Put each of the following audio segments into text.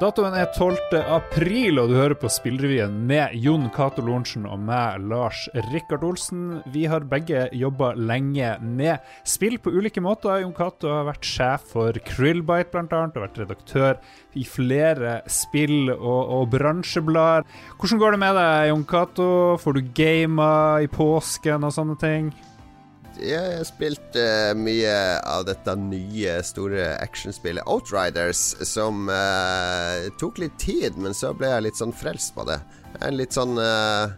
Datoen er 12. april, og du hører på Spillrevyen med Jon Cato Lorentzen og meg, Lars Rikard Olsen. Vi har begge jobba lenge med spill på ulike måter. Jon Cato har vært sjef for Krillbite, annet, og vært redaktør i flere spill- og, og bransjeblader. Hvordan går det med deg, Jon Cato? Får du gama i påsken og sånne ting? Jeg har spilt uh, mye av dette nye, store actionspillet Outriders, som uh, tok litt tid, men så ble jeg litt sånn frelst på det. En litt sånn uh,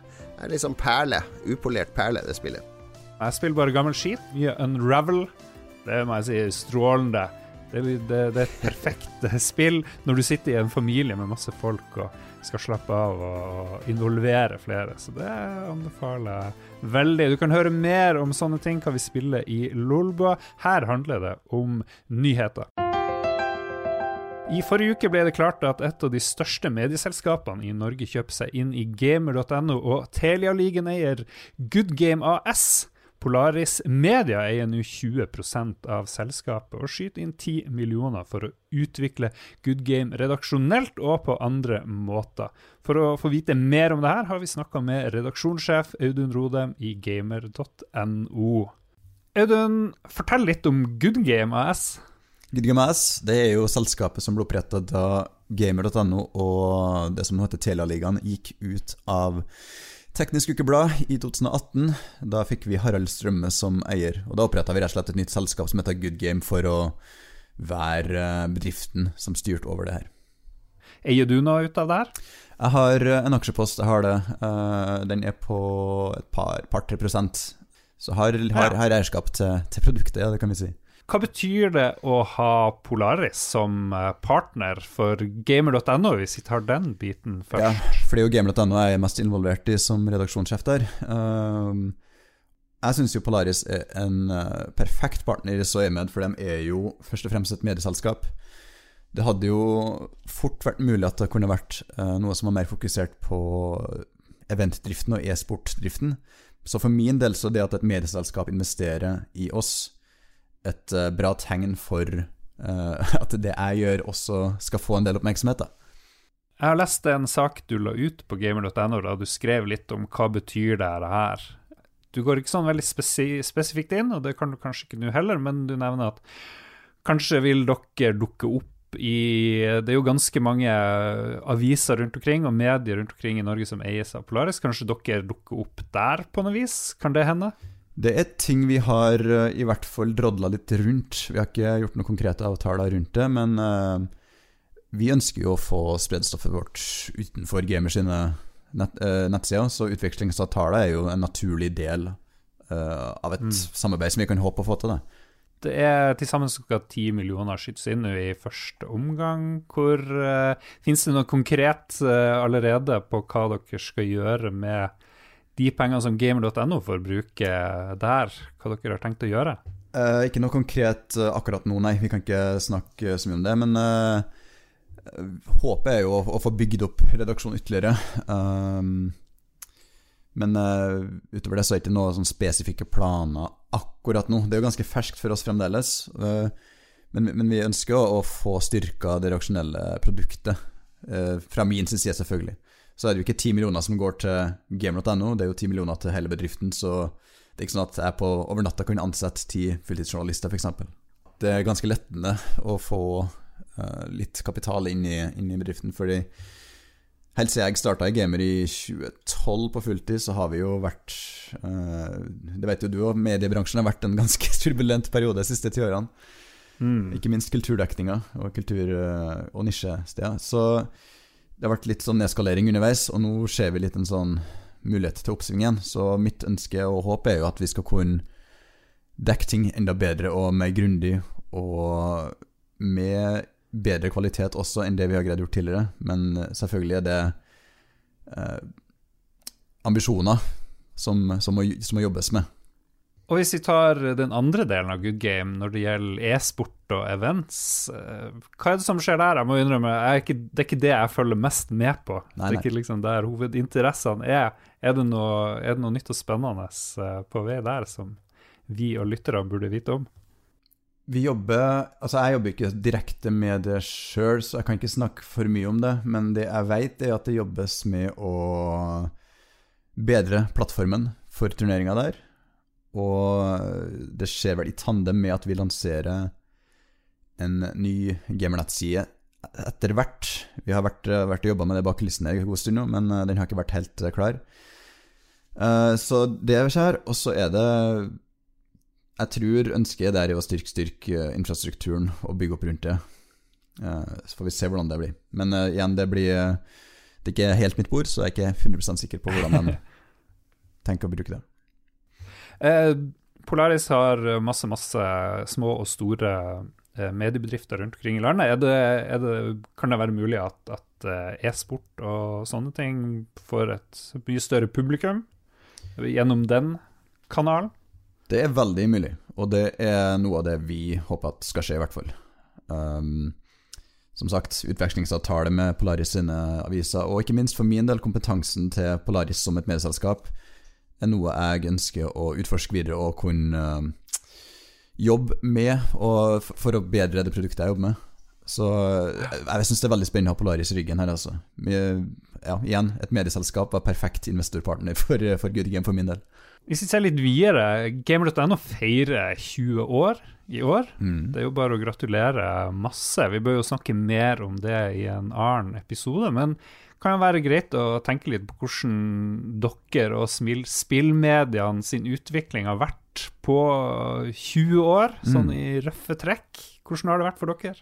En litt sånn perle. Upolert perle, det spillet. Jeg spiller bare gammel skit. Mye Unravel. Det må jeg si strålende. Det, det, det er et perfekt spill når du sitter i en familie med masse folk og skal slappe av og involvere flere. Så det anbefaler jeg veldig. Du kan høre mer om sånne ting hva vi spiller i Lolbua. Her handler det om nyheter. I forrige uke ble det klart at et av de største medieselskapene i Norge kjøper seg inn i gamer.no, og Telia-ligaen-eier Good AS Polaris Media eier nå 20% av selskapet og skyter inn 10 millioner for å utvikle Good Game redaksjonelt og på andre måter. For å få vite mer om det her har vi snakka med redaksjonssjef Audun Rodem i gamer.no. Audun, fortell litt om Good Game AS. Good Game AS det er jo selskapet som ble oppretta da gamer.no og det som nå heter Telialigaen, gikk ut av Teknisk Ukeblad i 2018. Da fikk vi Harald Strømme som eier. Og da oppretta vi rett og slett et nytt selskap som heter Good Game, for å være eh, bedriften som styrte over det her. Eier du noe ut av det her? Jeg har eh, en aksjepost, jeg har det. Eh, den er på et par-tre par, prosent. Så har, har, har eierskap til, til produktet, ja, det kan vi si. Hva betyr det å ha Polaris som eh, partner for gamer.no, hvis vi tar den biten først? Ja, for det er jo gamer.no jeg er mest involvert i som redaksjonssjef der. Um, jeg syns jo Polaris er en uh, perfekt partner i så øyemed, for de er jo først og fremst et medieselskap. Det hadde jo fort vært mulig at det kunne vært uh, noe som var mer fokusert på eventdriften og e-sportdriften. Så for min del så det at et medieselskap investerer i oss, et uh, bra tegn for uh, at det jeg gjør, også skal få en del oppmerksomhet. da. Jeg har lest en sak du la ut på gamer.no da du skrev litt om hva betyr det her. Du går ikke sånn veldig spesi spesifikt inn, og det kan du kanskje ikke nå heller, men du nevner at kanskje vil dere dukke opp i Det er jo ganske mange aviser rundt omkring og medier rundt omkring i Norge som eies av Polaris. Kanskje dere dukker opp der på noe vis? Kan det hende? Det er ting vi har uh, i hvert fall drodla litt rundt. Vi har ikke gjort noen konkrete avtaler rundt det, men uh, vi ønsker jo å få spredd stoffet vårt utenfor gamers sine nett, uh, nettsider, så utvekslingsavtaler er jo en naturlig del av et mm. samarbeid som vi kan håpe å få til. det. Det er til sammen skal 10 millioner skytes inn i første omgang. Hvor uh, Fins det noe konkret uh, allerede på hva dere skal gjøre med de pengene som gamer.no får bruke der, hva dere har tenkt å gjøre? Uh, ikke noe konkret uh, akkurat nå, nei. Vi kan ikke snakke så mye om det. Men uh, håpet er jo å, å, få bygd opp redaksjonen ytterligere. Um, men utover det så er det ikke noen sånn spesifikke planer akkurat nå. Det er jo ganske ferskt for oss fremdeles. Men, men, vi ønsker å, få styrka det reaksjonelle produktet. fra min side, selvfølgelig så er det jo ikke ti millioner som går til gamer.no, det er jo ti millioner til hele bedriften, så det er ikke sånn at jeg på over natta kan ansette ti fulltidsjournalister, f.eks. Det er ganske lettende å få uh, litt kapital inn i, inn i, bedriften, fordi helt siden jeg starta i Gamer i 2012 på fulltid, så har vi jo vært uh, Det vet jo du òg, mediebransjen har vært en ganske turbulent periode de siste ti årene. Mm. Ikke minst kulturdekninga og kultur- uh, og nisjesteder. Så det har vært litt sånn nedskalering underveis, og nå ser vi litt en sånn mulighet til oppsving igjen. Så mitt ønske og håp er jo at vi skal kunne dekke ting enda bedre og mer grundig, og med bedre kvalitet også enn det vi har greid gjort tidligere. Men selvfølgelig er det eh, ambisjoner som, som, må, som må jobbes med. Og hvis vi tar den andre delen av Good Game, når det gjelder e-sport og events, eh, hva er det som skjer der? Jeg må innrømme, jeg ikke, Det er ikke det jeg følger mest med på. Nei, nei. Det er ikke liksom der hovedinteressene er. Er det, noe, er det noe nytt og spennende eh, på vei der som vi og lytterne burde vite om? Vi jobber Altså, jeg jobber ikke direkte med det sjøl, så jeg kan ikke snakke for mye om det. Men det jeg vet, er at det jobbes med å bedre plattformen for turneringa der. Og det skjer vel i tandem med at vi lanserer en ny gamernet-side etter hvert. Vi har vært, vært og jobba med det bak kulissene en god stund nå, men den har ikke vært helt klar. Eh, så det skjer. Og så er det Jeg tror ønsket der er å styrke, styrke infrastrukturen og bygge opp rundt det. Eh, så får vi se hvordan det blir. Men igjen, det blir Det er ikke helt mitt bord, så jeg er ikke 100% sikker på hvordan de tenker å bruke det. Eh, Polaris har masse, masse små og store eh, mediebedrifter rundt omkring i landet. Er det, er det, kan det være mulig at, at e-sport og sånne ting får et mye større publikum gjennom den kanalen? Det er veldig mulig, og det er noe av det vi håper at skal skje, i hvert fall. Um, som sagt, utvekslingsavtale med Polaris sine aviser, og ikke minst for min del kompetansen til Polaris som et medieselskap, er noe jeg ønsker å utforske videre og kunne uh, jobbe med for å bedre det produktet jeg jobber med. Så jeg syns det er veldig spennende å ha Polaris i ryggen her, altså. Ja, igjen, et medieselskap var perfekt investorpartner for, for Good Game for min del. Hvis vi ser litt videre, gamer.no feirer 20 år i år. Mm. Det er jo bare å gratulere masse. Vi bør jo snakke mer om det i en annen episode, men kan jo være greit å tenke litt på hvordan dere og spillmediene sin utvikling har vært på 20 år, sånn Mm. i røffe trekk. Hvordan har det vært for dere?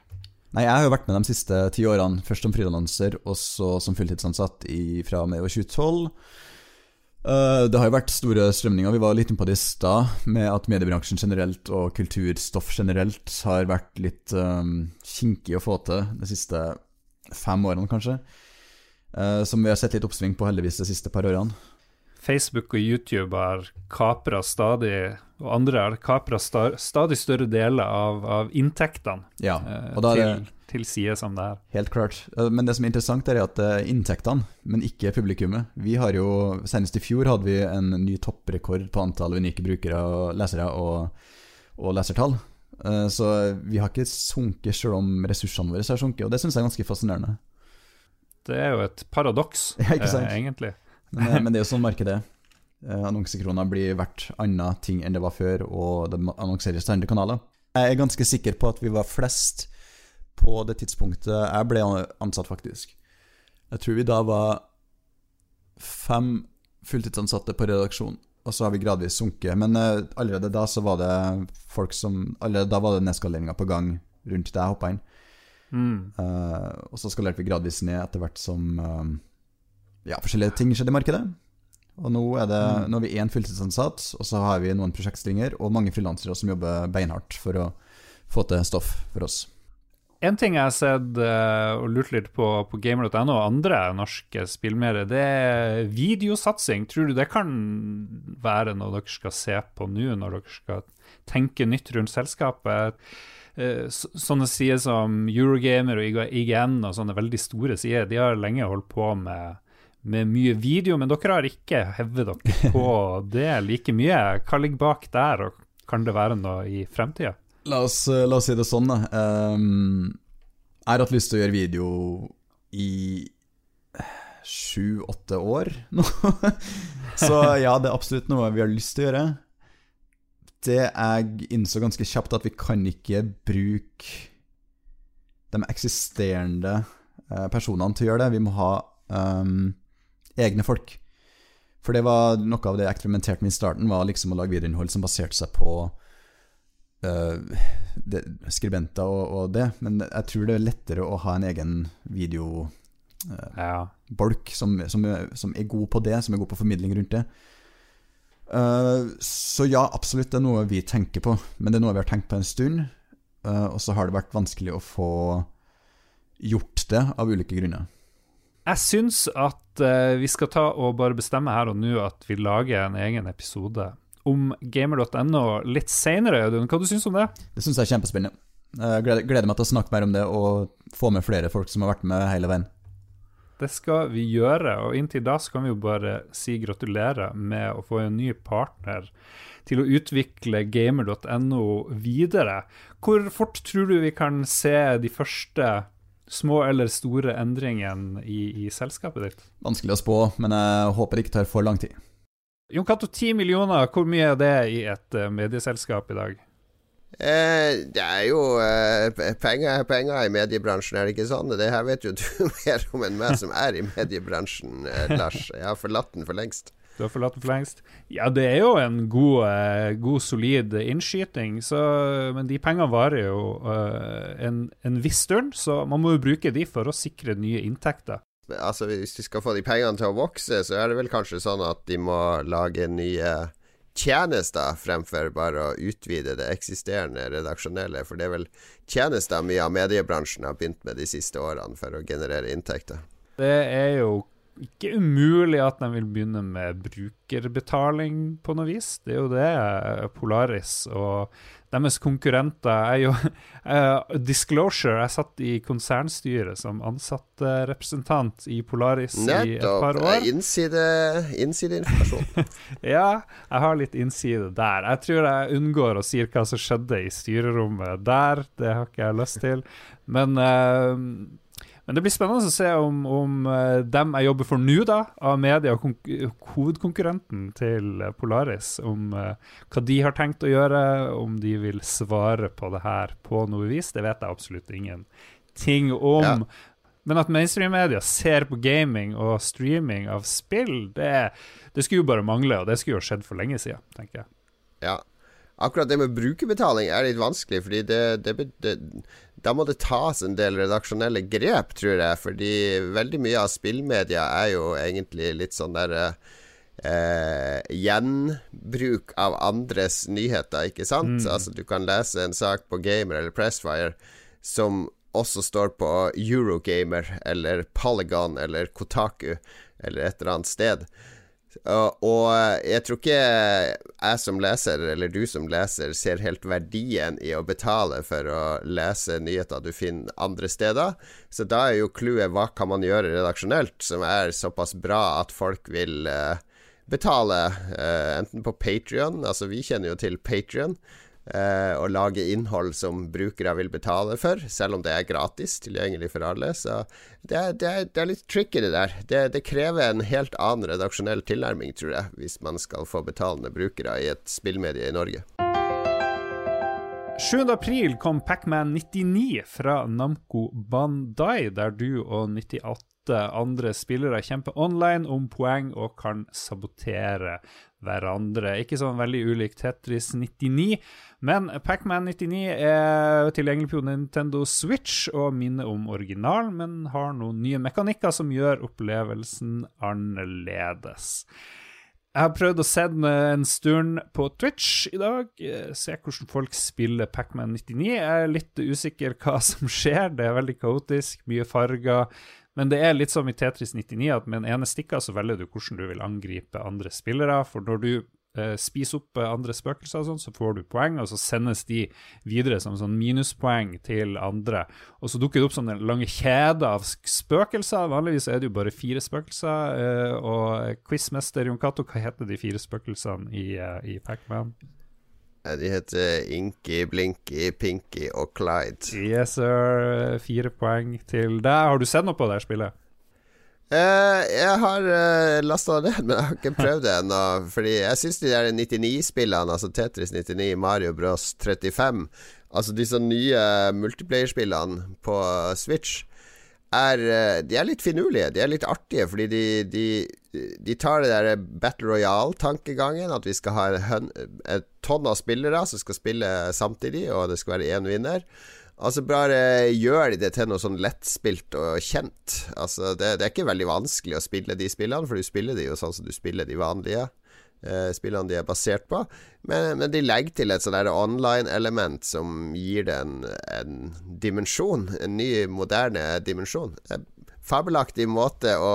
Nei, Jeg har jo vært med de siste ti årene, først som frilanser og så som fulltidsansatt i, fra og med 2012. Uh, det har jo vært store strømninger. Vi var litt inne på det i stad, med at mediebransjen generelt og kulturstoff generelt har vært litt um, kinkig å få til de siste fem årene, kanskje. Uh, som vi har sett litt oppsving på, heldigvis, de siste par årene. Facebook og YouTube har kapra stadig, og andre har kapra stadig større deler av, av inntektene Ja, eh, og da er til, til sider som det her. helt klart. Uh, Men det som er interessant, er at det er inntektene, men ikke publikummet. Vi har jo, Senest i fjor hadde vi en ny topprekord på antall unike brukere og lesere og, og lesertall. Så vi har ikke sunket selv om ressursene våre har sunket, og det syns jeg er ganske fascinerende. Det er jo et paradoks, Ja, eh, egentlig. Men, eh, men det er jo sånn markedet er. Eh, Annonsekroner blir verdt andre ting enn det var før, og det annonseres til andre kanaler. Jeg er ganske sikker på at vi var flest på det tidspunktet jeg ble ansatt, faktisk. Jeg tror vi da var fem fulltidsansatte på redaksjon, og så har vi gradvis sunket. Men eh, allerede da så var det folk som Allerede da var det nedskaleringer på gang rundt da jeg hoppa inn. Mm. Eh, og så skalerte vi gradvis ned etter hvert som uh, ja, forskjellige ting skjedde i markedet. Og nå er, det, nå er vi én fulltidsansatt, og så har vi noen prosjektstringer og mange frilansere som jobber beinhardt for å få til stoff for oss. En ting jeg har sett eh, og lurt litt på på gamer.no og andre norske spillmedier, det er videosatsing. Tror du det kan være noe dere skal se på nå, når dere skal tenke nytt rundt selskapet? Eh, så- sånne sider som Eurogamer og IGN og sånne veldig store sider, de har lenge holdt på med, med mye video, men dere har ikke hevet dere på det like mye. Hva ligger bak der, og kan det være noe i fremtida? La oss, eh, la oss si det sånn, da. Um, jeg har hatt lyst til å gjøre video i sju-åtte år nå. Så ja, det er absolutt noe vi har lyst til å gjøre. Det jeg innså ganske kjapt, at vi kan ikke bruke de eksisterende eh, personene til å gjøre det. Vi må ha um, egne folk. For det var noe av det jeg eksperimenterte med i starten, var liksom å lage videoinnhold som baserte seg på uh, det, skribenter og, og det, men jeg tror det er lettere å ha en egen videobolk Ja. som, som, som er god på det, som er god på formidling rundt det. Eh, så ja, absolutt, det er noe vi tenker på, men det er noe vi har tenkt på en stund. eh, og så har det vært vanskelig å få gjort det av ulike grunner. Jeg syns at eh, vi skal ta og bare bestemme her og nå at vi lager en egen episode om gamer.no litt seinere, Audun. Hva du syns om det? Det syns jeg er kjempespennende. Jeg gleder, gleder meg til å snakke mer om det og få med flere folk som har vært med hele veien. Det skal vi gjøre. Og inntil da så kan vi jo bare si gratulerer med å få en ny partner til å utvikle gamer.no videre. Hvor fort tror du vi kan se de første små eller store endringene i, i selskapet ditt? Vanskelig å spå, men jeg håper det ikke tar for lang tid. Jon Cato, ti millioner, hvor mye er det i et uh, medieselskap i dag? Eh, det er jo eh, penger, penger i mediebransjen, er det ikke sånn? Det her vet jo du mer om enn meg som er i mediebransjen, eh, Lars. Jeg har forlatt den for lengst. Du har forlatt den for lengst? Ja, det er jo en god, eh, god solid innskyting, så, men de pengene varer jo eh, en, en viss stund, så man må jo bruke de for å sikre nye inntekter altså Hvis de skal få de pengene til å vokse, så er det vel kanskje sånn at de må lage nye tjenester fremfor bare å utvide det eksisterende redaksjonelle. For det er vel tjenester mye av mediebransjen har begynt med de siste årene for å generere inntekter. Det er jo ikke umulig at de vil begynne med brukerbetaling på noe vis. Det er jo det Polaris og deres konkurrenter er jo uh, Disclosure. Jeg satt i konsernstyret som ansattrepresentant i Polaris Nettopp, i et par år. Nettopp. Innsideinformasjon. ja, jeg har litt innside der. Jeg tror jeg unngår å si hva som skjedde i styrerommet der. Det har ikke jeg lyst til. Men uh, men det blir spennende å se om, om uh, dem jeg jobber for nå, da, av media, hovedkonkurrenten til Polaris, om uh, hva de har tenkt å gjøre, om de vil svare på det her på noe vis, det vet jeg absolutt ingenting om. Ja. Men at mainstream-media ser på gaming og streaming av spill, det, det skulle jo bare mangle, og det skulle jo skjedd for lenge siden, tenker jeg. Ja, akkurat det med brukerbetaling er litt vanskelig, fordi det, det, det, da må det tas en del redaksjonelle grep, tror jeg. Fordi veldig mye av spillmedia er jo egentlig litt sånn der eh, gjenbruk av andres nyheter, ikke sant? Mm. Altså du kan lese en sak på Gamer eller Pressfire som også står på Eurogamer eller Polygon eller Kotaku eller et eller annet sted. Og jeg tror ikke jeg som leser, eller du som leser, ser helt verdien i å betale for å lese nyheter du finner andre steder. Så da er jo clouet hva kan man gjøre redaksjonelt som er såpass bra at folk vil uh, betale, uh, enten på Patrion, altså vi kjenner jo til Patrion, eh, å lage innhold som brukere vil betale for, selv om det er gratis tilgjengelig for alle. Så det er, det er, det er litt tricky, det der. Det, det, krever en helt annen redaksjonell tilnærming, tror jeg, hvis man skal få betalende brukere i et spillmedie i Norge. 7. april kom Pacman 99 fra Namco Bandai, der du og 98 andre spillere kjemper online om poeng og kan sabotere hverandre. Ikke sånn veldig ulikt Tetris 99, men Pacman 99 er tilgjengelig på Nintendo Switch og minner om originalen, men har noen nye mekanikker som gjør opplevelsen annerledes. Jeg har prøvd å se den en stund på Twitch i dag. Se hvordan folk spiller Pacman 99. Jeg er litt usikker hva som skjer. Det er veldig kaotisk, mye farger. Men det er litt som i Tetris 99 at med den ene stikka så velger du hvordan du vil angripe andre spillere. For når du eh, spiser opp eh, andre spøkelser, og sånn, så får du poeng, og så sendes de videre som sånn minuspoeng til andre. Og så dukker det opp sånne lange kjeder av spøkelser. Vanligvis er det jo bare fire spøkelser. Eh, og quizmester Jon Cato, hva heter de fire spøkelsene i, uh, i Pacman? De heter Inky, Blinky, Pinky og Clyde. Yes, sir. Fire poeng til deg. Har du sett noe på det spillet? Uh, jeg har uh, eh, lasta det ned, men jeg har ikke prøvd det ennå. Fordi jeg syns de der 99-spillene, altså Tetris 99, Mario Bros 35, altså disse nye multiplayer-spillene på Switch, er, eh, de er litt finurlige. De er litt artige, fordi de, de, de tar det der Battle Royale-tankegangen. At vi skal ha en, et tonn av spillere som skal spille samtidig, og det skal være én vinner. Altså Bare gjør de det til noe sånn lettspilt og kjent. Altså det, det, er ikke veldig vanskelig å spille de spillene, for du spiller de jo sånn som du spiller de vanlige eh, spillene de er basert på. Men, men de legger til et sånn online-element som gir det en, en dimensjon. En ny, moderne dimensjon. En fabelaktig måte å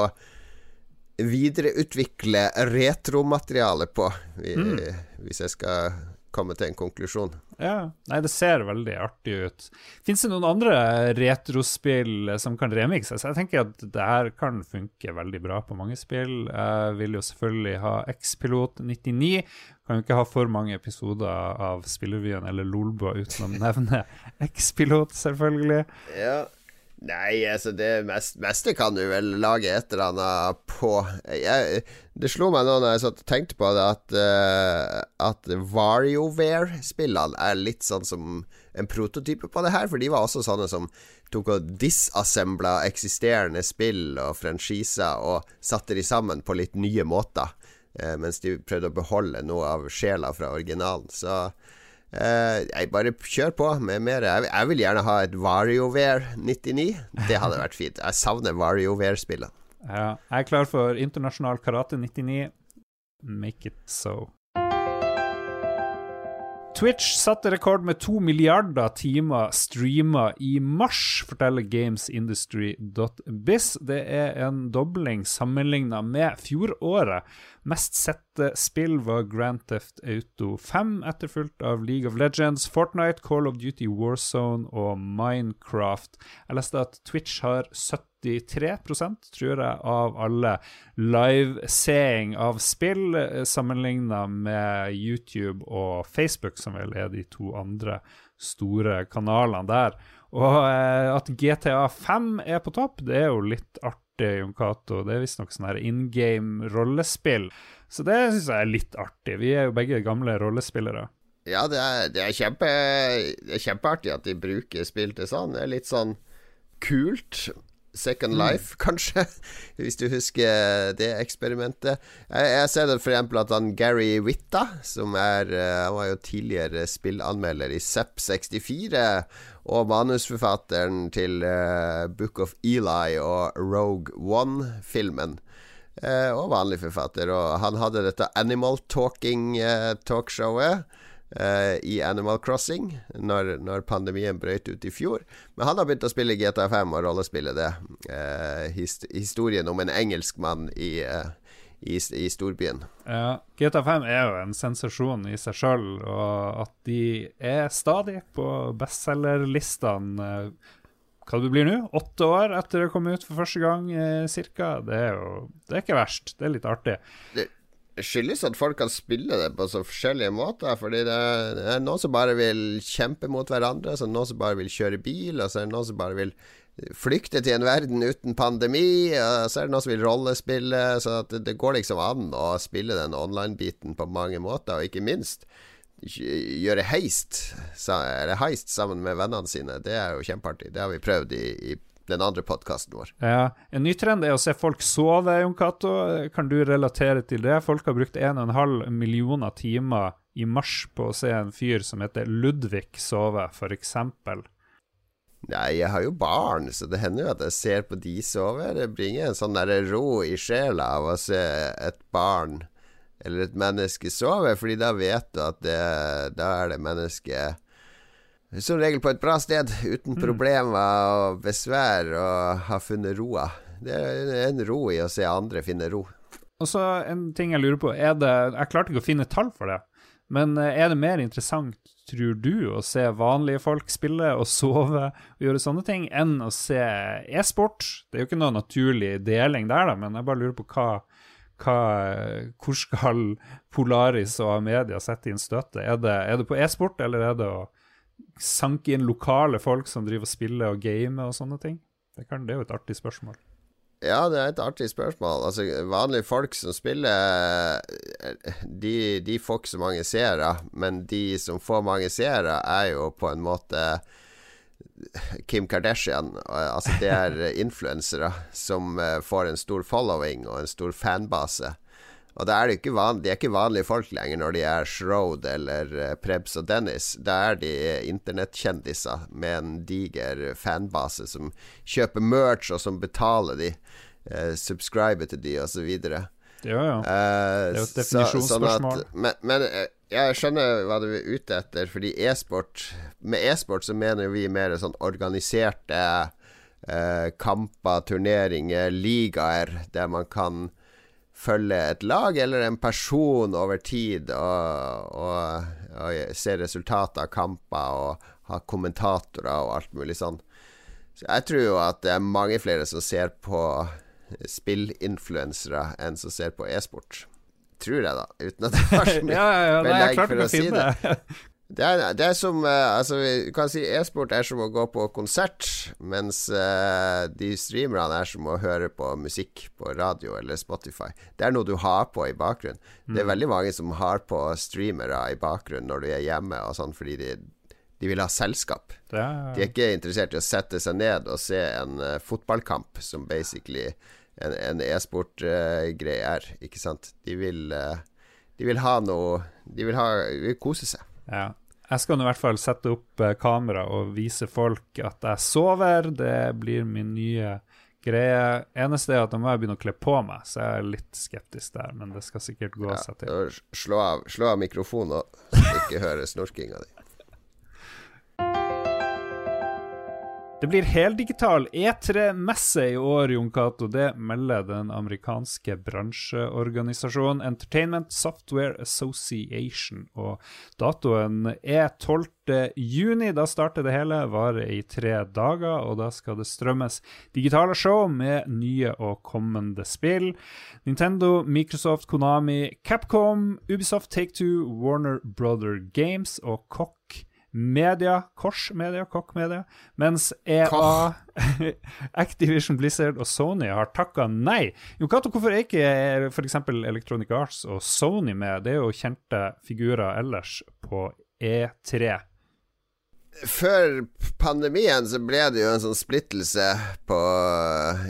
videreutvikle retromateriale på, mm. hvis jeg skal komme til en konklusjon. Ja, Nei, det ser veldig artig ut. Fins det noen andre retrospill som kan remixes? Jeg tenker at det her kan funke veldig bra på mange spill. Jeg vil jo selvfølgelig ha X-Pilot 99. Kan jo ikke ha for mange episoder av Spillrevyen eller Lolbua uten å nevne X-Pilot, selvfølgelig. Ja Nei, altså det mest, meste kan du vel lage et eller annet på jeg, Det slo meg nå når jeg satt og tenkte på det, at, uh, at WarioWare-spillene er litt sånn som en prototype på det her. For de var også sånne som tok og disassembla eksisterende spill og franchiser og satte de sammen på litt nye måter. Uh, mens de prøvde å beholde noe av sjela fra originalen. Så jeg bare kjør på med mer. Jeg, vil gjerne ha et WarioWare 99. Det hadde vært fint. Jeg savner WarioWare-spillet. Ja, jeg er klar for internasjonal karate 99. Make it so. Twitch satte rekord med to milliarder timer streama i mars, forteller gamesindustry.biz. Det er en dobling sammenligna med fjoråret. Mest sette spill var Grand Theft Auto 5, etterfulgt av League of Legends, Fortnite, Call of Duty Warzone og Minecraft. Jeg leste at Twitch har 73% tror jeg, av alle liveseing av spill, eh, sammenligna med YouTube og Facebook, som vel er de to andre store kanalene der. Og eh, at GTA 5 er på topp, det er jo litt artig, Jon Cato. Det er visstnok sånn her in game rollespill. Så det syns jeg er litt artig. Vi er jo begge gamle rollespillere. Ja, det er, det er, kjempe, det er kjempeartig at de bruker spill til sånn. Det er litt sånn kult. Second mm. Life, mm. kanskje, hvis du husker det eksperimentet. Jeg, jeg ser det f.eks. at han Gary Witta, som er eh, Han var jo tidligere spillanmelder i Zepp64, og manusforfatteren til uh, Book of Eli og Rogue One-filmen. Uh, og vanlig forfatter. Og han hadde dette Animal Talking-talkshowet. Uh, uh, i Animal Crossing når, når, pandemien brøt ut i fjor. Men han har begynt å spille GTA5 og rollespille det. Uh, hist historien om en engelskmann i, uh, i, i, storbyen. Ja, GTA5 er jo en sensasjon i seg sjøl, og at de er stadig på bestselgerlistene hva det blir nå, åtte år etter det kom ut for første gang, eh, cirka. Det er jo det er ikke verst. Det er litt artig. Det, skyldes at folk kan spille det på så forskjellige måter. Fordi det er noen som bare vil kjempe mot hverandre, så er det noen som bare vil kjøre bil, og så er det noen som bare vil flykte til en verden uten pandemi, og så er det noen som vil rollespille. Så det, går liksom an å spille den online-biten på mange måter, og ikke minst gjøre heist, eller heist sammen med vennene sine. Det er jo kjempeartig. Det har vi prøvd i, i den andre podkasten vår. Ja, En ny trend er å se folk sove, Jon Cato. Kan du relatere til det? Folk har brukt 1,5 millioner timer i mars på å se en fyr som heter Ludvig sove, f.eks. Nei, jeg har jo barn, så det hender jo at jeg ser på de sove. Det bringer en sånn der ro i sjela av å se et barn eller et menneske sove, fordi da vet du at det, da er det mennesket som regel på et bra sted, uten mm. problemer og besvær, og har funnet roa. Det er en ro i å se andre finne ro. Og så en ting jeg lurer på, er det Jeg klarte ikke å finne tall for det, men eh, er det mer interessant, tror du, å se vanlige folk spille og sove og gjøre sånne ting, enn å se e-sport? Det er jo ikke noe naturlig deling der, da, men jeg bare lurer på hva hva, hvor skal Polaris og media sette inn støtet? Er er det på e-sport, eller er det å sanke inn lokale folk som driver og spiller og gamer og sånne ting? Det, kan, det er jo et artig spørsmål. Ja, det er et artig spørsmål. Altså, Vanlige folk som spiller, de, de får ikke så mange seere. Men de som får mange seere, er jo på en måte Kim Kardashian. Altså, det er influensere som eh, får en stor following og en stor fanbase. Og da er det ikke vanlig, de er ikke vanlige folk lenger når de er Shroud eller uh, Prebz og Dennis. Da er de internettkjendiser med en diger fanbase som kjøper merch, og som betaler de, eh, subscriber til de, osv. Ja, ja. Uh, det er jo et definisjonsspørsmål. Sånn men, men jeg skjønner hva du er ute etter, fordi e-sport Med e-sport så mener vi mer sånn organiserte kamper, turneringer, ligaer, der man kan følge et lag eller en person over tid og, og, og se resultatet av kamper og ha kommentatorer og alt mulig sånn. Så jeg tror jo at det er mange flere som ser på spillinfluensere enn som ser på e-sport. Tror jeg, da. Uten at jeg har så mye ja, ja, ja, belegg for å si det. Det. Er, det er som uh, Altså, vi kan si e-sport er som å gå på konsert, mens uh, de streamerne er som å høre på musikk på radio eller Spotify. Det er noe du har på i bakgrunnen. Det er veldig mange som har på streamere i bakgrunnen når du er hjemme og sånn, fordi de, de vil ha selskap. Er, er- De er ikke interessert i å sette seg ned og se en uh, fotballkamp, som basically en, e-sport-greie er, ikke sant. De vil, de vil ha noe De vil, ha, vil kose seg. Ja. Jeg skal i hvert fall sette opp eh, kamera og vise folk at jeg sover. Det blir min nye greie. Eneste er at da må jeg begynne å kle på meg, så jeg er litt skeptisk der. Men det skal sikkert gå Ja, seg til. slå, av, slå av mikrofonen og så du ikke hører snorkinga di. Det blir heldigital E3-messe i år, Jon Cato. Det melder den amerikanske bransjeorganisasjonen Entertainment Software Association. Og datoen er 12. juni. Da starter det hele. Varer i tre dager, og da skal det strømmes digitale show med nye og kommende spill. Nintendo, Microsoft, Konami, Capcom, Ubisoft, Take-Two, Warner Brother Games og Koch Media, Kors Media, Koch Media, mens EA, Activision Blizzard og Sony har takka nei. Jo, Kato, hvorfor er ikke f.eks. Electronic Arts og Sony med? Det er jo kjente figurer ellers på E E3. Før pandemien så ble det jo en sånn splittelse på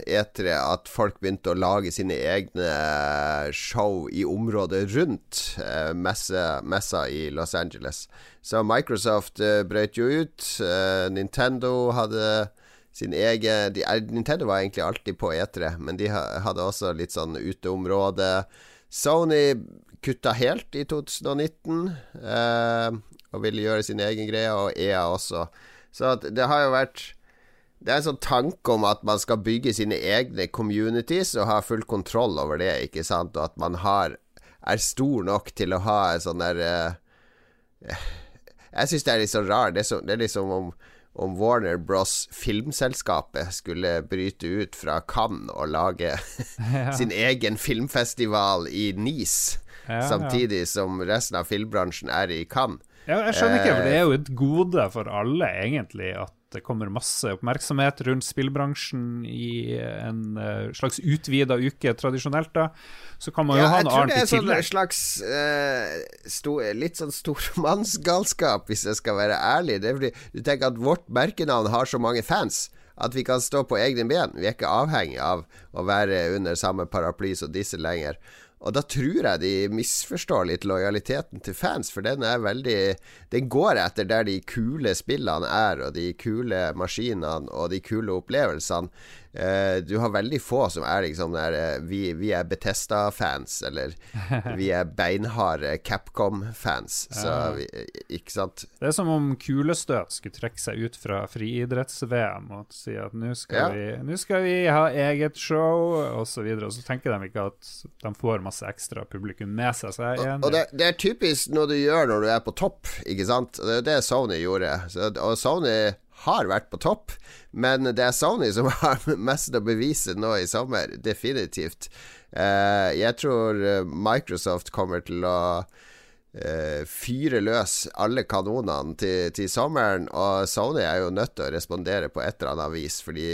E3 at folk begynte å lage sine egne show i området rundt eh, messa, messa i Los Angeles. Så Microsoft eh, brøt jo ut. Eh, Nintendo hadde sin egen de, eh, Nintendo var egentlig alltid på E3, men de hadde også litt sånn uteområde. Sony kutta helt i 2019 eh, og ville gjøre sin egen greie, og EA også. Så det har jo vært Det er en sånn tanke om at man skal bygge sine egne communities og ha full kontroll over det, ikke sant, og at man har er stor nok til å ha en sånn der eh, Jeg syns det er litt så rart. Det så, det er liksom om om Warner Bros. Filmselskapet skulle bryte ut fra Cannes og lage sin egen filmfestival i Nice, Ja, ja. samtidig som resten av filmbransjen er i Cannes. Ja, jeg skjønner ikke, for det er Eh, jo et gode for alle, egentlig, at det kommer masse oppmerksomhet rundt spillbransjen i en eh, slags utvida uke tradisjonelt, da. Så kan man jo Ja, ha jeg noe tror annet det i er sånn tillegg. slags uh, sto, Litt sånn stormannsgalskap, hvis jeg skal være ærlig. Det er fordi du tenker at vårt merkenavn har så mange fans at vi kan stå på egne ben. Vi er ikke avhengig av å være under samme paraply som disse lenger. Og da tror jeg de misforstår litt lojaliteten til fans, for den er veldig Den går etter der de kule spillene er, og de kule maskinene og de kule opplevelsene. Eh, du har veldig få som er liksom der uh, Vi, vi er Betesta-fans, eller vi er beinharde Capcom-fans. Så vi, Ikke sant? Det er som om Kulestøt skulle trekke seg ut fra friidretts-VM og si at nå skal, Ja. vi, skal vi ha eget show, og så. Og så tenker de ikke at de får masse ekstra publikum med seg, så jeg er enig. Og det, det er typisk noe du gjør når du er på topp, ikke sant? Det er det Sony gjorde. Så, og Sony har vært på topp, men det er Sony som har mest å bevise nå i sommer. Definitivt. Eh, jeg tror eh, Microsoft kommer til å eh, fyre løs alle kanonene til, til sommeren, og Sony er jo nødt til å respondere på et eller annet vis, fordi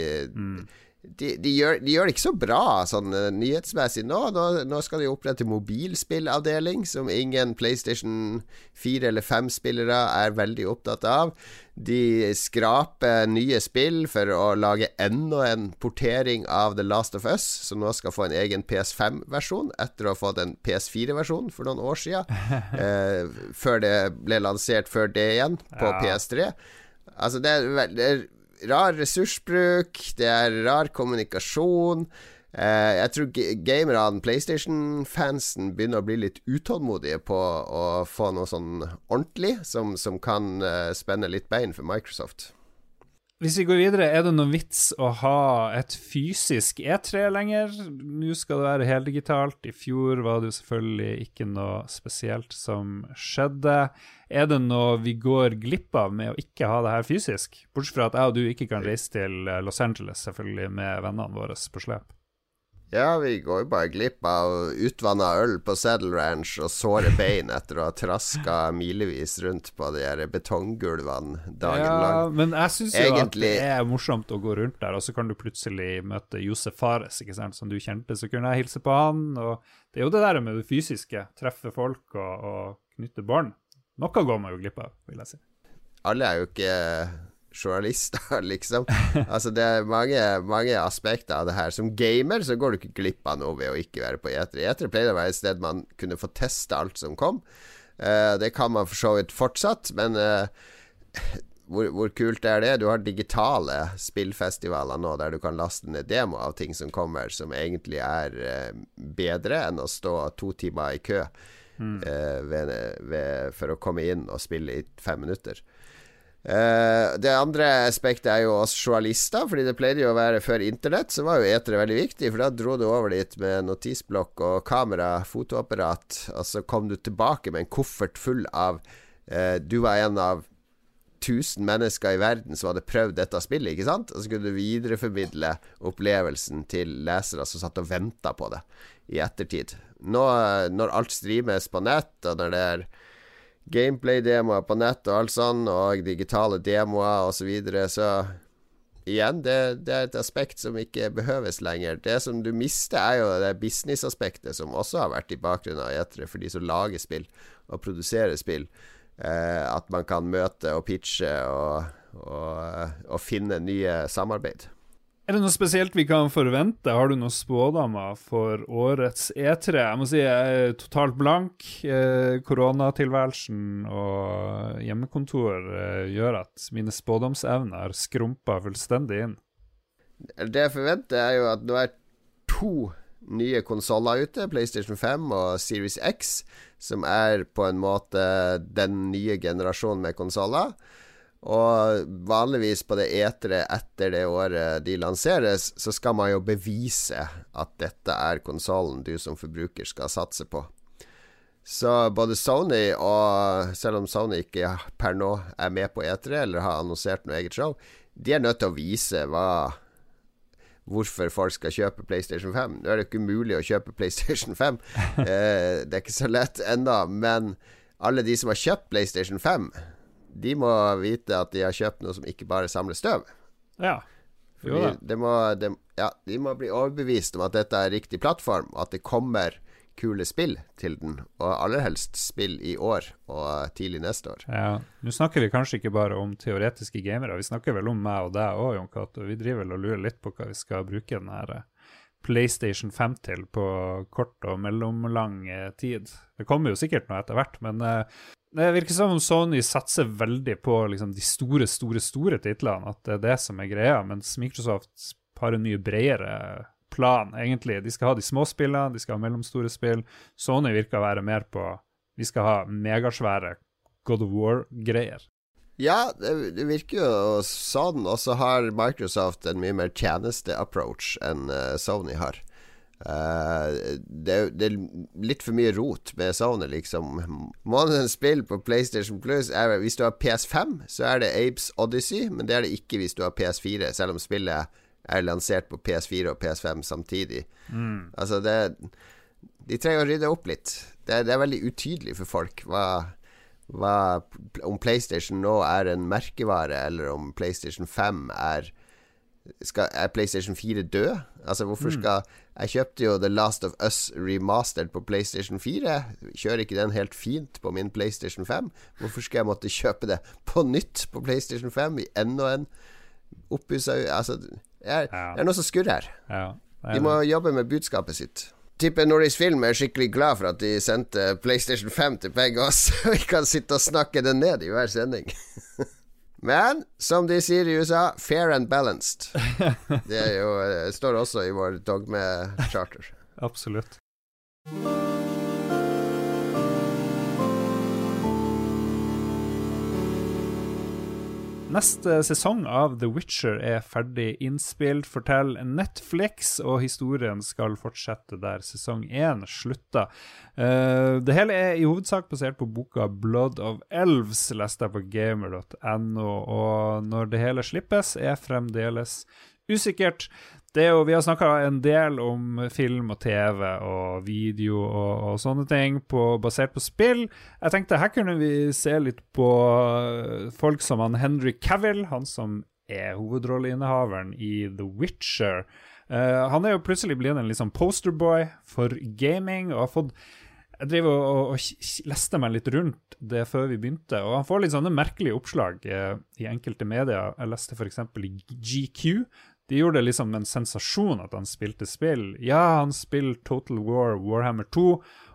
de, de, gjør, de gjør det ikke så bra sånn eh, nyhetsmessig nå. nå. Nå skal de opprette mobilspillavdeling, som ingen PlayStation 4 eller 5-spillere er veldig opptatt av. De skraper nye spill for å lage enda en portering av The Last of Us, som nå skal få en egen PS5-versjon, etter å ha fått en PS4-versjon for noen år siden. eh, før det ble lansert før det igjen, på Ja. PS3. Altså, det er, det er rar ressursbruk, det er rar kommunikasjon. Eh, jeg tror ga- gamerne, PlayStation-fansen, begynner å bli litt utålmodige på å få noe sånn ordentlig som, som kan eh, spenne litt bein for Microsoft. Hvis vi går videre, er det noen vits å ha et fysisk E3 lenger? Nå skal det være heldigitalt. I fjor var det jo selvfølgelig ikke noe spesielt som skjedde. Er det noe vi går glipp av med å ikke ha det her fysisk? Bortsett fra at jeg og du ikke kan reise til Los Angeles selvfølgelig med vennene våre på slep. Ja, vi går jo bare glipp av utvanna øl på Saddle Ranch og såre bein etter å ha traska milevis rundt på de her betonggulvene dagen ja, lang. Men jeg syns jo at det er morsomt å gå rundt der, og så kan du plutselig møte Josef Fares, ikke sant, som du kjente, så kunne jeg hilse på han. Og det er jo det der med det fysiske. Treffe folk og, og knytte bånd. Noe går man jo glipp av, vil jeg si. Alle er jo ikke journalister, liksom. Altså Det er mange, mange, aspekter av det her. Som gamer så går du ikke glipp av noe ved å ikke være på E3. E3 pleide å være et sted man kunne få teste alt som kom. Uh, det kan man for så vidt fortsatt, men uh, hvor, hvor, kult er det? Du har digitale spillfestivaler nå der du kan laste ned demo av ting som kommer, som egentlig er uh, bedre enn å stå to timer i kø mm. ved, ved, for å komme inn og spille i fem minutter. Uh, det andre aspektet er jo oss journalister, fordi det pleide jo å være før internett, så var jo etere veldig viktig, for da dro du over dit med notisblokk og kamera, fotoapparat, og så kom du tilbake med en koffert full av uh, Du var en av 1000 mennesker i verden som hadde prøvd dette spillet, ikke sant? Og så kunne du videreformidle opplevelsen til lesere som satt og venta på det i ettertid. Nå, når alt streames på nett, og når det er gameplay-demoer på nett og alt sånn, og digitale demoer osv. Så, videre, så igjen, det, det, er et aspekt som ikke behøves lenger. Det som du mister, er jo det business-aspektet som også har vært i bakgrunnen av E3 for de som lager spill og produserer spill. Eh, at man kan møte og pitche og, og, og finne nye samarbeid. Er det noe spesielt vi kan forvente? Har du noen spådommer for årets E3? Jeg må si jeg er totalt blank. Eh, koronatilværelsen og hjemmekontor eh, gjør at mine spådomsevner skrumper fullstendig inn. Det jeg forventer, er jo at nå er to nye konsoller ute, PlayStation 5 og Series X, som er på en måte den nye generasjonen med konsoller. Og vanligvis på det etere etter det året de lanseres, så skal man jo bevise at dette er konsollen du som forbruker skal satse på. Så både Sony og Selv om Sony ikke per nå er med på E3 eller har annonsert noe eget show, de er nødt til å vise hva hvorfor folk skal kjøpe PlayStation 5. Nå er det ikke umulig å kjøpe PlayStation 5. eh, det er ikke så lett ennå. Men alle de som har kjøpt PlayStation 5 de må vite at de har kjøpt noe som ikke bare samler støv. Ja. Fordi de må, de, ja, de må bli overbevist om at dette er riktig plattform, og at det kommer kule spill til den. Og aller helst spill i år og tidlig neste år. Ja, Nå snakker vi kanskje ikke bare om teoretiske gamere, vi snakker vel om meg og deg òg, Jon Cato. Vi driver vel og lurer litt på hva vi skal bruke den her eh, PlayStation 5 til på kort og mellomlang eh, tid. Det kommer jo sikkert noe etter hvert, men uh, det virker som om Sony satser veldig på liksom, de store, store store titlene. At det er det som er greia. Mens Microsoft har en mye bredere plan, egentlig. De skal ha de små spillene, de skal ha mellomstore spill. Sony virker å være mer på Vi skal ha megasvære God of War-greier. Ja, det, virker jo sånn. Og så har Microsoft en mye mer tjeneste-approach enn uh, Sony har. Uh, det, det, er litt for mye rot med Sony, liksom. Månedens spill på PlayStation Plus er Hvis du har PS5, så er det Apes Odyssey, men det er det ikke hvis du har PS4, selv om spillet er lansert på PS4 og PS5 samtidig. Mm. Altså, det De trenger å rydde opp litt. Det, det er veldig utydelig for folk hva, hva, om PlayStation nå er en merkevare, eller om PlayStation 5 er skal, Er PlayStation 4 død? Altså, hvorfor mm. skal Jeg kjøpte jo The Last of Us remastered på PlayStation 4. Kjører ikke den helt fint på min PlayStation 5? Hvorfor skal jeg måtte kjøpe det på nytt på PlayStation 5 i enda en oppussa Altså, det er, ja. er noe som skurrer her. Ja, de må jobbe med budskapet sitt. Tipper Norris Film er skikkelig glad for at de sendte PlayStation 5 til begge oss. Vi kan sitte og snakke den ned i hver sending. Men som de sier i USA, fair and balanced. Det jo, eh, står også i vår dogme-charter. Absolutt. Neste sesong av The Witcher er ferdig innspilt, forteller Netflix, og historien skal fortsette der sesong én slutta. Uh, det hele er i hovedsak basert på boka Blood of Elves, lest jeg på gamer.no, og når det hele slippes, er fremdeles usikkert. Det er jo, vi har snakka en del om film og TV og video og, og sånne ting på, basert på spill. Jeg tenkte her kunne vi se litt på eh, folk som han Henry Cavill, han som er hovedrolleinnehaveren i The Witcher. Uh, han er jo plutselig blitt en liksom posterboy for gaming og har fått jeg driver og, og, og, leste meg litt rundt det før vi begynte, og han får litt sånne merkelige oppslag eh, i enkelte medier. Jeg leste f.eks. i GQ, de gjorde det liksom en sensasjon at han spilte spill. Ja, han spiller Total War Warhammer 2,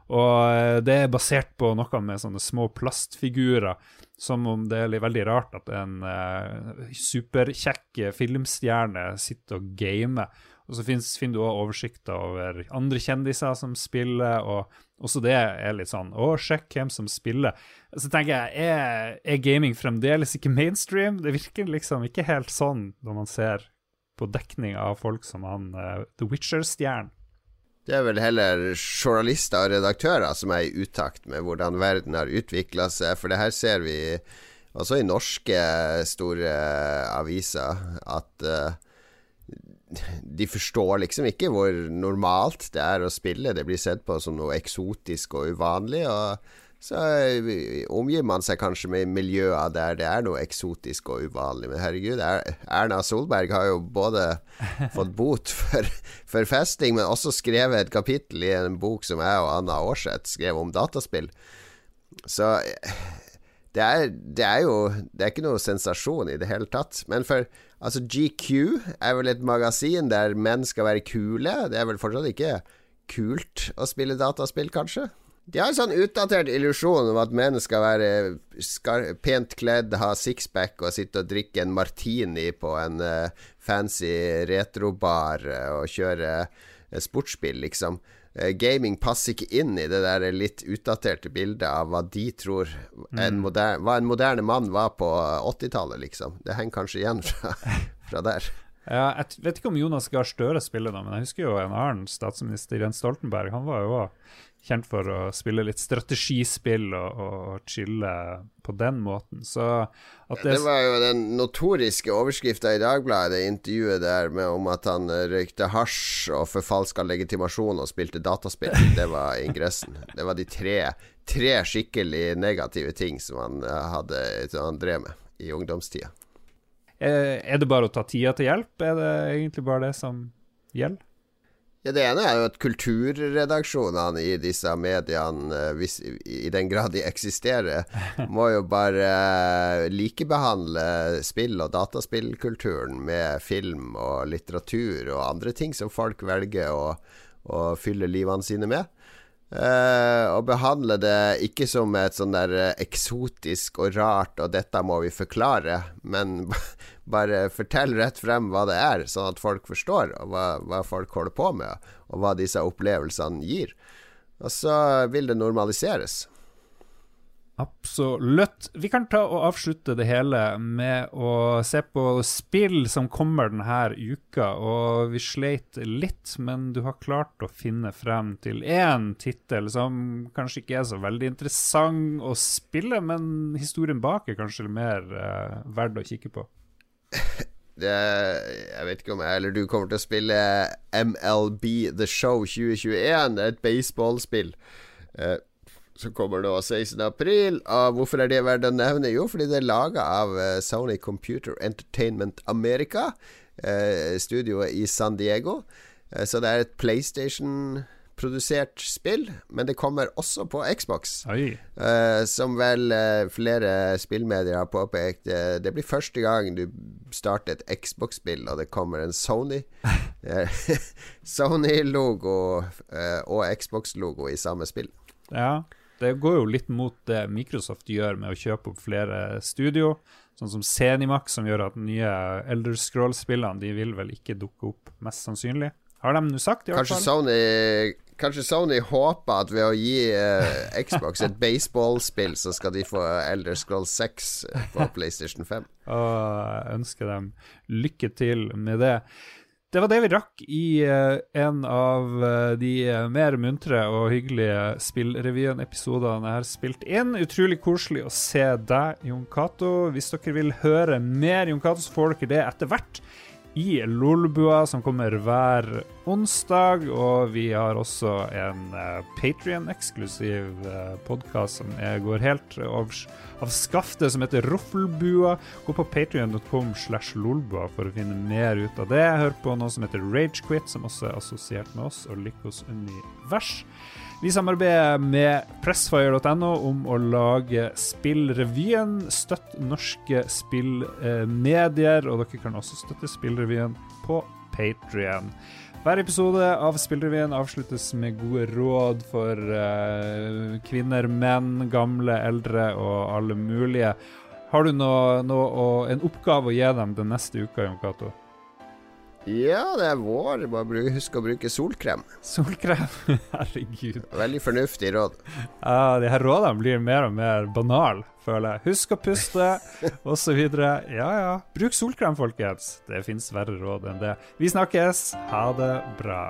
og eh, det er basert på noe med sånne små plastfigurer. Som om det er veldig rart at en eh, superkjekk filmstjerne sitter og gamer. Og så finner du òg oversikter over andre kjendiser som spiller, og også det er litt sånn Å, sjekk hvem som spiller. Så tenker jeg, er, er gaming fremdeles ikke mainstream? Det virker liksom ikke helt sånn når man ser på dekning av folk som han uh, The Witcher-stjernen. Det er vel heller journalister og redaktører som er i utakt med hvordan verden har utvikla seg, for det her ser vi også i norske store aviser, at uh, de forstår liksom ikke hvor normalt det er å spille. Det blir sett på som noe eksotisk og uvanlig. og så omgir man seg kanskje med miljøer der det er noe eksotisk og uvanlig. Men herregud, Erna Solberg har jo både fått bot for, for festing, men også skrevet et kapittel i en bok som jeg og Anna Aarseth skrev om dataspill. Så det er, det er, jo Det er ikke noe sensasjon i det hele tatt. Men for altså GQ er vel et magasin der menn skal være kule. Det er vel fortsatt ikke kult å spille dataspill, kanskje? De har en sånn utdatert illusjon om at menn skal være pent kledd, ha sixpack og sitte og drikke en martini på en uh, fancy retrobar uh, og kjøre uh, sportsspill, liksom. gaming passer ikke inn i det der litt utdaterte bildet av hva de tror en mm. moderne, hva en moderne mann var på 80-tallet, liksom. Det henger kanskje igjen fra, fra der. Ja, jeg vet ikke om Jonas Gahr Støre spiller nå, men jeg husker jo en annen statsminister, Jens Stoltenberg. Han var jo òg kjent for å spille litt strategispill og, og chille på den måten. Så det, det var jo den notoriske overskrifta i Dagbladet, det intervjuet der med om at han røykte hasj og forfalska legitimasjon og spilte dataspill. Det var ingressen. Det var de tre, tre skikkelig negative ting som han, eh, hadde, som han drev med i ungdomstida. Eh, er det bare å ta tida til hjelp? Er det egentlig bare det som gjelder? Ja, Det ene er jo at kulturredaksjonene i disse mediene, eh, hvis, i den grad de eksisterer, må jo bare eh, likebehandle spill- og dataspillkulturen med film og litteratur og andre ting som folk velger å, å fylle livene sine med. Uh, og behandle det ikke som et sånn der eksotisk og rart og 'dette må vi forklare', men bare fortell rett frem hva det er, sånn at folk forstår hva, hva folk holder på med, og hva disse opplevelsene gir. Og så vil det normaliseres. Absolutt. Vi kan ta og avslutte det hele med å se på spill som kommer denne uka. Og vi sleit litt, men du har klart å finne frem til én tittel som kanskje ikke er så veldig interessant å spille, men historien bak er kanskje mer uh, verdt å kikke på. Det, jeg vet ikke om jeg eller du kommer til å spille MLB The Show 2021. Det er et baseballspill eh, som kommer nå 16.4. Og hvorfor er det verdt å nevne? Jo, fordi det er laga av eh, Sony Computer Entertainment America, eh, studioet i San Diego. Eh, så det er et PlayStation produsert spill, men det kommer også på Xbox. Uh, som vel uh, flere spillmedier har påpekt. Uh, det blir første gang du starter et Xbox-spill, og det kommer en Sony Sony-logo og Xbox-logo i samme spill. Ja, det går jo litt mot det Microsoft gjør med å kjøpe opp flere studio. Sånn som Zenimax, som gjør at nye Elder Scroll-spillene De vil vel ikke dukke opp, mest sannsynlig. Har de nå sagt, i hvert Kanskje fall. Sony Kanskje Sony håper at ved å gi uh, Xbox et baseballspill, så skal de få Elder Scroll 6 på PlayStation 5. Og ønsker dem lykke til med det. Det var det vi rakk i eh, en av eh, de eh, mer muntre og hyggelige Spillrevyen-episodene jeg har spilt inn. Utrolig koselig å se deg, Jon Cato. Hvis dere vil høre mer Jon Cato, så får dere det etter hvert i Lolbua, som kommer hver onsdag. Og vi har også en uh, Patrion-eksklusiv uh, podkast som går helt av, av skaftet, som heter Roffelbua. Gå på patrion.com slash lolbua for å finne mer ut av det. Hør på noe som heter Ragequit, som også er assosiert med oss og Lykkos univers. Vi samarbeider med pressfire.no om å lage Spillrevyen. Støtt norske spillmedier, og dere kan også støtte Spillrevyen på Patrion. Hver episode av Spillrevyen avsluttes med gode råd for uh, kvinner, menn, gamle, eldre og alle mulige. Har du noe, noe, en oppgave å gi dem den neste uka, Jon Cato? Ja, det er vår. Bare husk å bruke solkrem. Solkrem? Herregud. Veldig fornuftig råd. Ja, de her rådene blir mer og mer banale, føler jeg. Husk å puste, osv. Ja ja. Bruk solkrem, folkens. Det fins verre råd enn det. Vi snakkes. Ha det bra.